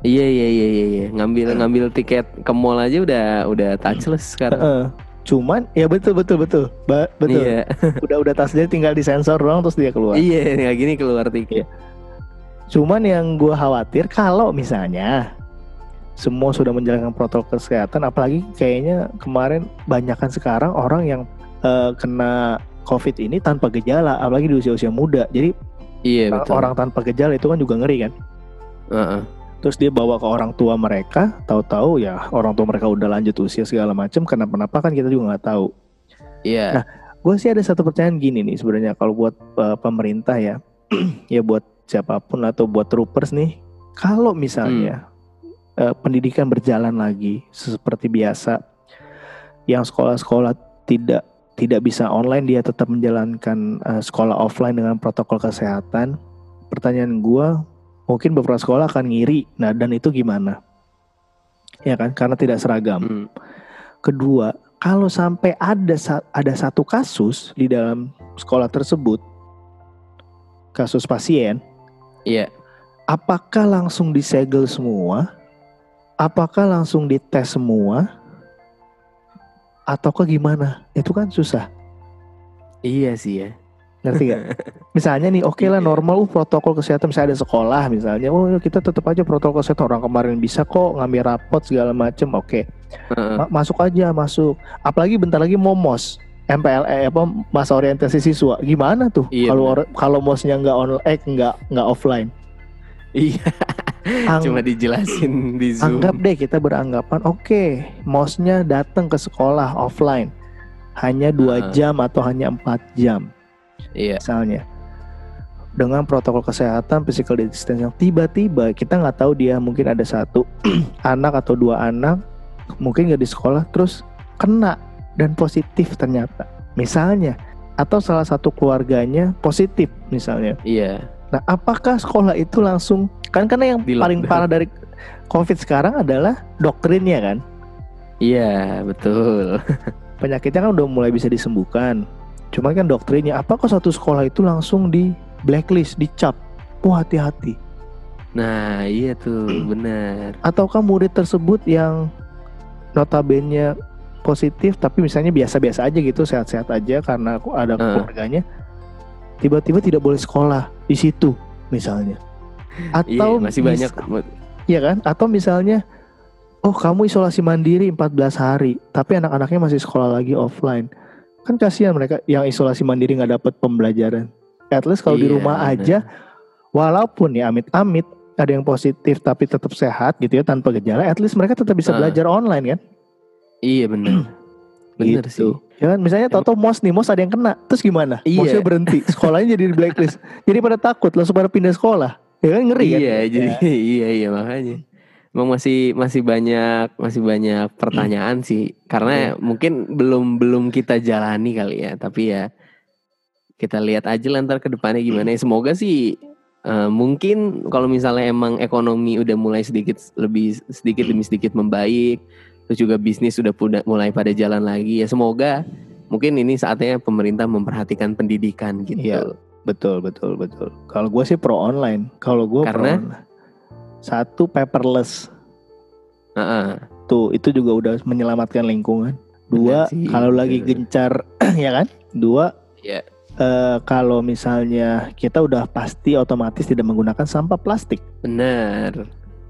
B: Iya iya iya iya iya. ngambil ngambil tiket ke mall aja udah udah touchless sekarang.
A: Heeh. cuman ya betul betul betul Ba- betul
B: Iya.
A: udah udah tasnya tinggal disensor doang terus dia keluar
B: Iya, kayak gini keluar tiket.
A: cuman yang gua khawatir kalau misalnya semua sudah menjalankan protokol kesehatan apalagi kayaknya kemarin banyakan sekarang orang yang eh, kena covid ini tanpa gejala apalagi di usia-usia muda jadi
B: Iya betul.
A: orang tanpa gejala itu kan juga ngeri kan
B: Heeh.
A: terus dia bawa ke orang tua mereka tahu-tahu ya orang tua mereka udah lanjut usia segala macam kenapa-napa kan kita juga nggak tahu
B: Iya.
A: Nah, gue sih ada satu pertanyaan gini nih sebenarnya kalau buat uh, pemerintah ya ya buat siapa pun atau buat troopers nih kalau misalnya uh, pendidikan berjalan lagi seperti biasa yang sekolah-sekolah tidak tidak bisa online dia tetap menjalankan uh, sekolah offline dengan protokol kesehatan. Pertanyaan gue mungkin beberapa sekolah akan ngiri nah dan itu gimana? Ya kan? Karena tidak seragam.
B: Hmm.
A: kedua kalau sampai ada ada satu kasus di dalam sekolah tersebut kasus pasien
B: Iya.
A: apakah langsung disegel semua? Apakah langsung dites semua ataukah gimana itu kan susah
B: Iya sih ya.
A: ngerti gak? misalnya nih oke lah
B: Iya.
A: normal uh, protokol kesehatan misalnya ada sekolah misalnya oh kita tetap aja protokol kesehatan orang kemarin bisa kok ngambil rapot segala macem oke
B: Heeh.
A: Ma- masuk aja masuk apalagi bentar lagi mau mos MPLE apa masa orientasi siswa gimana tuh
B: Iya,
A: kalau kalau mosnya nggak online eh nggak nggak offline
B: Iya.
A: Ang-
B: Cuma dijelasin di Zoom.
A: anggap deh kita beranggapan oke mosnya datang ke sekolah offline hanya dua
B: Ah.
A: jam atau hanya empat jam
B: Iya.
A: misalnya dengan protokol kesehatan physical distancing tiba-tiba kita nggak tahu dia mungkin ada satu anak atau dua anak mungkin nggak di sekolah terus kena dan positif ternyata misalnya atau salah satu keluarganya positif misalnya
B: Iya.
A: Nah apakah sekolah itu langsung kan karena yang
B: Di
A: paling parah dari covid sekarang adalah doktrinnya kan
B: Iya, betul.
A: penyakitnya kan udah mulai bisa disembuhkan. Cuman kan doktrinnya, apakah satu sekolah itu langsung di blacklist, dicap? Wah hati-hati.
B: Nah, iya tuh, benar.
A: Ataukah murid tersebut yang notabene positif, tapi misalnya biasa-biasa aja gitu, sehat-sehat aja karena ada keluarganya, tiba-tiba tidak boleh sekolah di situ, misalnya.
B: Iya,
A: Atau
B: masih
A: mis-
B: banyak
A: Iya kan? Atau misalnya Oh kamu isolasi mandiri 14 hari Tapi anak-anaknya masih sekolah lagi offline Kan kasihan mereka yang isolasi mandiri nggak dapat pembelajaran At least kalau di
B: Iya,
A: rumah
B: benar.
A: aja Walaupun ya amit-amit Ada yang positif tapi tetap sehat gitu ya Tanpa gejala At least mereka tetap bisa
B: Ah.
A: belajar online kan
B: Iya, benar. Benar
A: gitu.
B: sih.
A: Ya kan misalnya Toto mos nih Mos ada yang kena Terus gimana?
B: Iya.
A: Mosnya berhenti Sekolahnya jadi di blacklist Jadi pada takut Langsung pada pindah sekolah Ya kan ngeri kan?
B: Iya, jadi
A: Ya.
B: iya iya makanya. Emang masih masih banyak masih banyak pertanyaan sih karena mungkin belum belum kita jalani kali ya tapi ya kita lihat aja lah ntar ke depannya gimana ya semoga sih eh, mungkin kalau misalnya emang ekonomi udah mulai sedikit lebih sedikit demi sedikit membaik terus juga bisnis sudah mulai pada jalan lagi ya semoga mungkin ini saatnya pemerintah memperhatikan pendidikan gitu
A: Iya. Betul, betul, betul. Kalau gue sih pro online. Kalau gue
B: Karena?
A: pro online. Satu paperless.
B: Heeh.
A: Tuh, itu juga udah menyelamatkan lingkungan. Dua, kalau lagi gencar, ya kan? Dua,
B: Iya.
A: eh, kalau misalnya kita udah pasti otomatis tidak menggunakan sampah plastik,
B: benar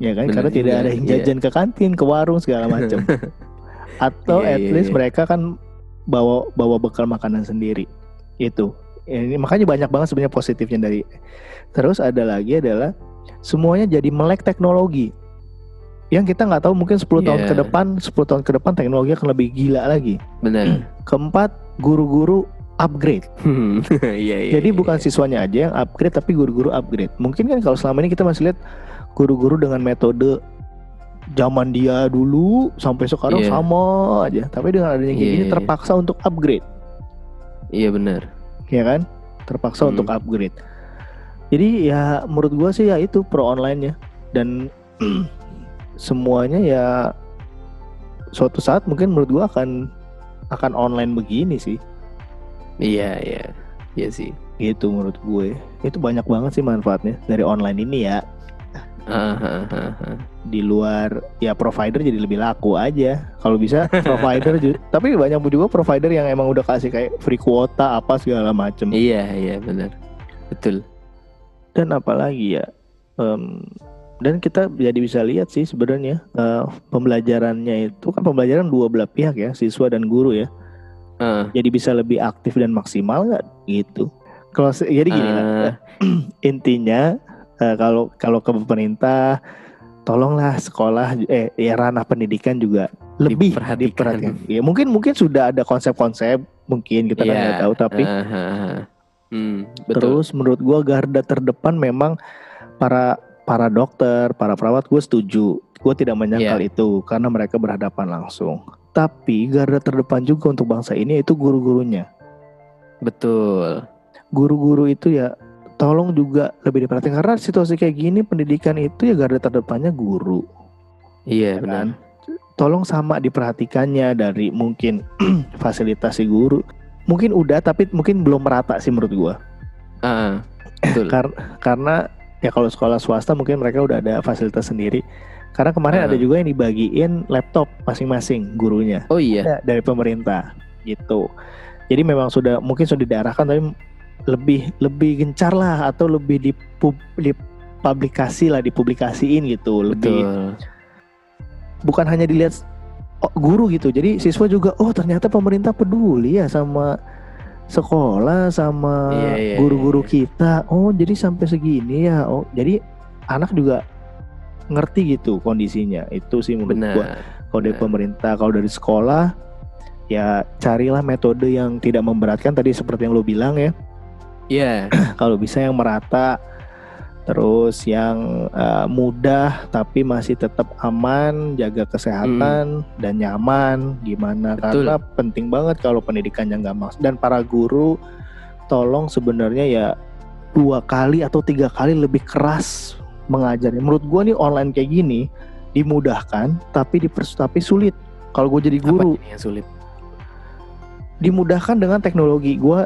A: ya kan?
B: Benar
A: Karena tidak
B: juga,
A: ada yang
B: iya.
A: jajan ke kantin, ke warung segala macam. Atau
B: Iya,
A: at
B: iya,
A: least
B: iya.
A: mereka kan bawa bawa bekal makanan sendiri. Itu. Ini makanya banyak banget sebenarnya positifnya dari. Terus ada lagi adalah semuanya jadi melek teknologi. Yang kita nggak tahu mungkin 10 tahun
B: Iya.
A: ke depan, 10 tahun ke depan teknologi akan lebih gila lagi.
B: benar
A: Keempat, guru-guru upgrade.
B: iya iya
A: Jadi
B: iya,
A: bukan
B: iya.
A: siswanya aja yang upgrade tapi guru-guru upgrade. Mungkin kan kalau selama ini kita masih lihat guru-guru dengan metode zaman dia dulu sampai sekarang
B: Iya.
A: sama aja. Tapi dengan adanya kayak
B: Iya,
A: gini
B: iya.
A: terpaksa untuk upgrade,
B: iya benar
A: ya kan? Terpaksa
B: Hmm.
A: untuk upgrade. Jadi ya menurut gua sih ya itu pro online-nya dan semuanya ya suatu saat mungkin menurut gua akan akan online begini sih.
B: iya iya iya sih
A: Gitu menurut gue. Itu banyak banget sih manfaatnya dari online ini ya. Di luar ya provider jadi lebih laku aja. Kalau bisa provider ju- tapi banyak juga provider yang emang udah kasih kayak free kuota apa segala macem.
B: Iya iya benar. Betul.
A: Dan apalagi ya em, dan kita jadi bisa lihat sih sebenarnya eh, pembelajarannya itu kan pembelajaran dua belah pihak ya siswa dan guru ya.
B: Ah,
A: jadi bisa lebih aktif dan maksimal nggak? Gitu. Kalau jadi gini lah
B: ah,
A: intinya eh, kalau kalau ke pemerintah tolonglah sekolah eh ya ranah pendidikan juga lebih
B: Diperhatikan.
A: diperhatikan. Ya mungkin mungkin sudah ada konsep-konsep mungkin kita kan
B: Iya.
A: nggak tahu tapi
B: ah. Hmm, betul.
A: terus menurut gua garda terdepan memang para para dokter, para perawat gue setuju. Gue tidak menyangkal
B: Iya.
A: itu karena mereka berhadapan langsung. Tapi garda terdepan juga untuk bangsa ini itu guru-gurunya.
B: Betul.
A: Guru-guru itu ya tolong juga lebih diperhatikan karena situasi kayak gini pendidikan itu ya garda terdepannya guru.
B: Iya,
A: ya
B: benar.
A: kan? Tolong sama diperhatikannya dari mungkin fasilitasi guru. Mungkin udah tapi mungkin belum merata sih menurut gua.
B: Ah, betul.
A: Kar- karena ya kalau sekolah swasta mungkin mereka udah ada fasilitas sendiri. Karena kemarin
B: Ah.
A: ada juga yang dibagiin laptop masing-masing gurunya
B: Oh iya.
A: Ya, dari pemerintah gitu. Jadi memang sudah mungkin sudah diarahkan tapi lebih lebih gencar lah atau lebih dipub, dipublikasi lah dipublikasiin gitu. Lebih
B: Betul.
A: bukan hanya dilihat oh, guru gitu. Jadi siswa juga oh ternyata pemerintah peduli ya sama sekolah sama
B: Iya, iya,
A: guru-guru
B: iya.
A: kita. Oh, jadi sampai segini ya. Oh, jadi anak juga ngerti gitu kondisinya. Itu sih menurut gua.
B: Benar.
A: Kalau dari pemerintah, kalau dari sekolah ya carilah metode yang tidak memberatkan tadi seperti yang lo bilang ya.
B: Iya,
A: Kalau bisa yang merata terus yang eh, mudah tapi masih tetap aman, jaga kesehatan dan nyaman gimana
B: Hmm. Betul.
A: karena penting banget kalau pendidikannya nggak mas dan para guru tolong sebenarnya ya dua kali atau tiga kali lebih keras mengajarnya. Menurut gua nih online kayak gini dimudahkan tapi dipers tapi sulit. Kalau gue jadi guru
B: Apa yang sulit?
A: dimudahkan dengan teknologi gue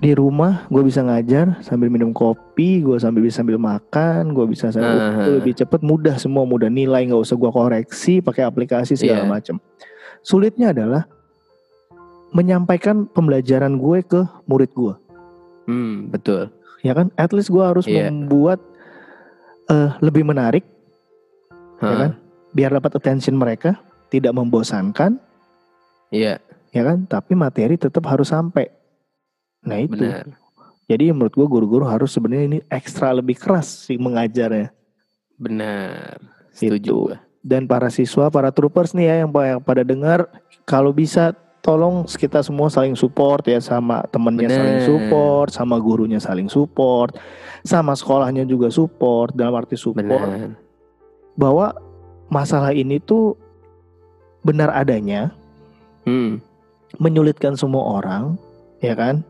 A: di rumah gue bisa ngajar sambil minum kopi gue sambil bisa sambil makan gue bisa sambil
B: Ah.
A: itu lebih cepet mudah semua mudah nilai nggak usah gue koreksi pakai aplikasi segala
B: Iya.
A: macam sulitnya adalah menyampaikan pembelajaran gue ke murid gue
B: Hmm, betul.
A: ya kan? At least gue harus
B: Iya.
A: membuat eh, lebih menarik ya
B: Hah,
A: kan? Biar dapat attention mereka tidak membosankan.
B: Iya,
A: ya kan? Tapi materi tetap harus sampai nah itu
B: benar.
A: Jadi menurut gue guru-guru harus sebenarnya ini ekstra lebih keras sih mengajarnya.
B: Benar.
A: Itu.
B: Setuju gua.
A: Dan para siswa, para troopers nih ya yang, yang pada dengar, kalau bisa tolong kita semua saling support ya sama temennya
B: Bener.
A: saling support, sama gurunya saling support, sama sekolahnya juga support dalam arti support
B: Benar.
A: bahwa masalah ini tuh benar adanya,
B: Hmm.
A: menyulitkan semua orang, ya kan?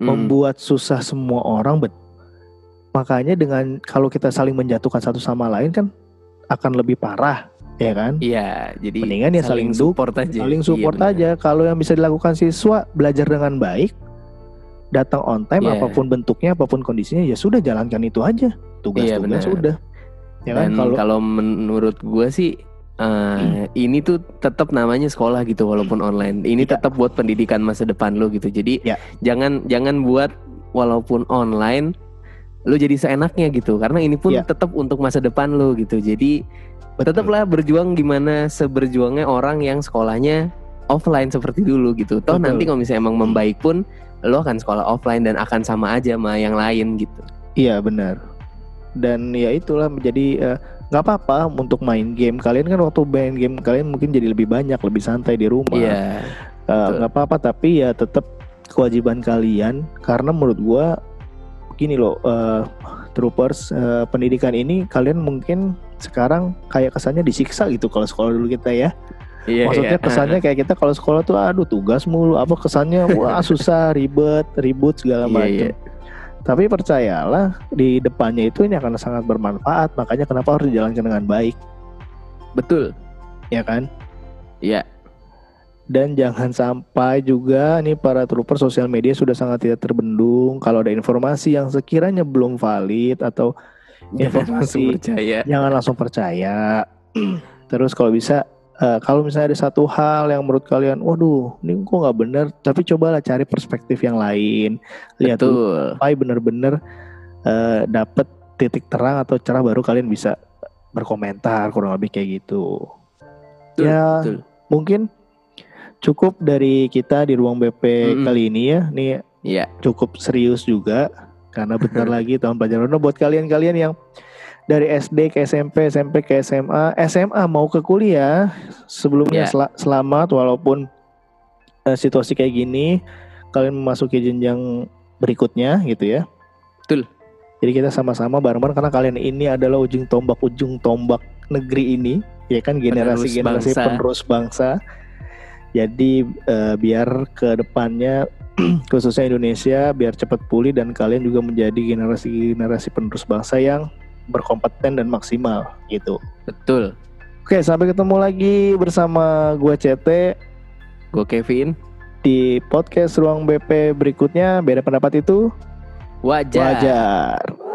B: Hmm.
A: membuat susah semua orang bet makanya dengan kalau kita saling menjatuhkan satu sama lain kan akan lebih parah ya kan
B: Iya, jadi
A: Mendingan ya saling duk-
B: support aja.
A: saling
B: Iya,
A: support
B: benar.
A: aja kalau yang bisa dilakukan siswa belajar dengan baik datang on time
B: Iya.
A: apa pun bentuknya apa pun kondisinya ya sudah jalankan itu aja
B: Iya,
A: tugas-tugas
B: benar.
A: sudah ya kan
B: Dan
A: kalau
B: kalau menurut gue sih eh, ini tuh tetap namanya sekolah gitu walaupun online. Ini
A: Iya.
B: tetap buat pendidikan masa depan lo gitu. Jadi
A: Iya.
B: jangan jangan buat walaupun online lo jadi seenaknya gitu. Karena ini pun
A: Iya.
B: tetap untuk masa depan lo gitu. Jadi tetaplah berjuang gimana seberjuangnya orang yang sekolahnya offline seperti dulu gitu. Toh
A: Betul.
B: nanti kalau misalnya emang membaik pun lo akan sekolah offline dan akan sama aja sama yang lain gitu.
A: iya benar dan ya itulah menjadi eh, nggak apa-apa untuk main game kalian kan waktu main game kalian mungkin jadi lebih banyak lebih santai di rumah
B: Iya.
A: Uh,
B: Betul.
A: nggak apa-apa tapi ya tetap kewajiban kalian karena menurut gua gini loh uh, troopers uh, pendidikan ini kalian mungkin sekarang kayak kesannya disiksa gitu kalau sekolah dulu kita ya
B: Iya,
A: maksudnya
B: iya.
A: kesannya kayak kita kalau sekolah tuh aduh tugas mulu apa kesannya wah susah ribet ribut segala
B: Iya,
A: macam
B: iya.
A: Tapi percayalah di depannya itu ini akan sangat bermanfaat makanya kenapa harus dijalankan dengan baik
B: Betul.
A: ya kan
B: Iya.
A: Dan jangan sampai juga nih para trooper sosial media sudah sangat tidak terbendung kalau ada informasi yang sekiranya belum valid atau
B: Jangan langsung
A: Informasi.
B: percaya.
A: jangan langsung percaya. Terus kalau bisa eh, kalau misalnya ada satu hal yang menurut kalian, waduh, ini kok nggak benar, tapi cobalah cari perspektif yang lain. Lihat
B: Betul.
A: sampai benar-benar eh, dapat titik terang atau cerah baru kalian bisa berkomentar kurang lebih kayak gitu.
B: Betul,
A: ya,
B: betul.
A: mungkin cukup dari kita di ruang BP
B: Mm-mm.
A: kali ini ya. Nih
B: Iya.
A: cukup serius juga karena bentar lagi tahun pelajaran Nah, buat kalian-kalian yang dari SD ke SMP, SMP ke SMA, SMA mau ke kuliah. Sebelumnya
B: Ya.
A: sel- selamat walaupun eh, situasi kayak gini, kalian memasuki jenjang berikutnya gitu ya.
B: Betul.
A: Jadi kita sama-sama bareng-bareng karena kalian ini adalah ujung tombak ujung tombak negeri ini, ya kan generasi generasi
B: bangsa.
A: penerus bangsa. Jadi eh, biar ke depannya khususnya Indonesia biar cepat pulih dan kalian juga menjadi generasi-generasi penerus bangsa yang berkompeten dan maksimal gitu.
B: Betul.
A: Oke, sampai ketemu lagi bersama gua CT
B: Gue Kevin.
A: di podcast Ruang BP berikutnya. Beda pendapat itu
B: Wajar.
A: wajar.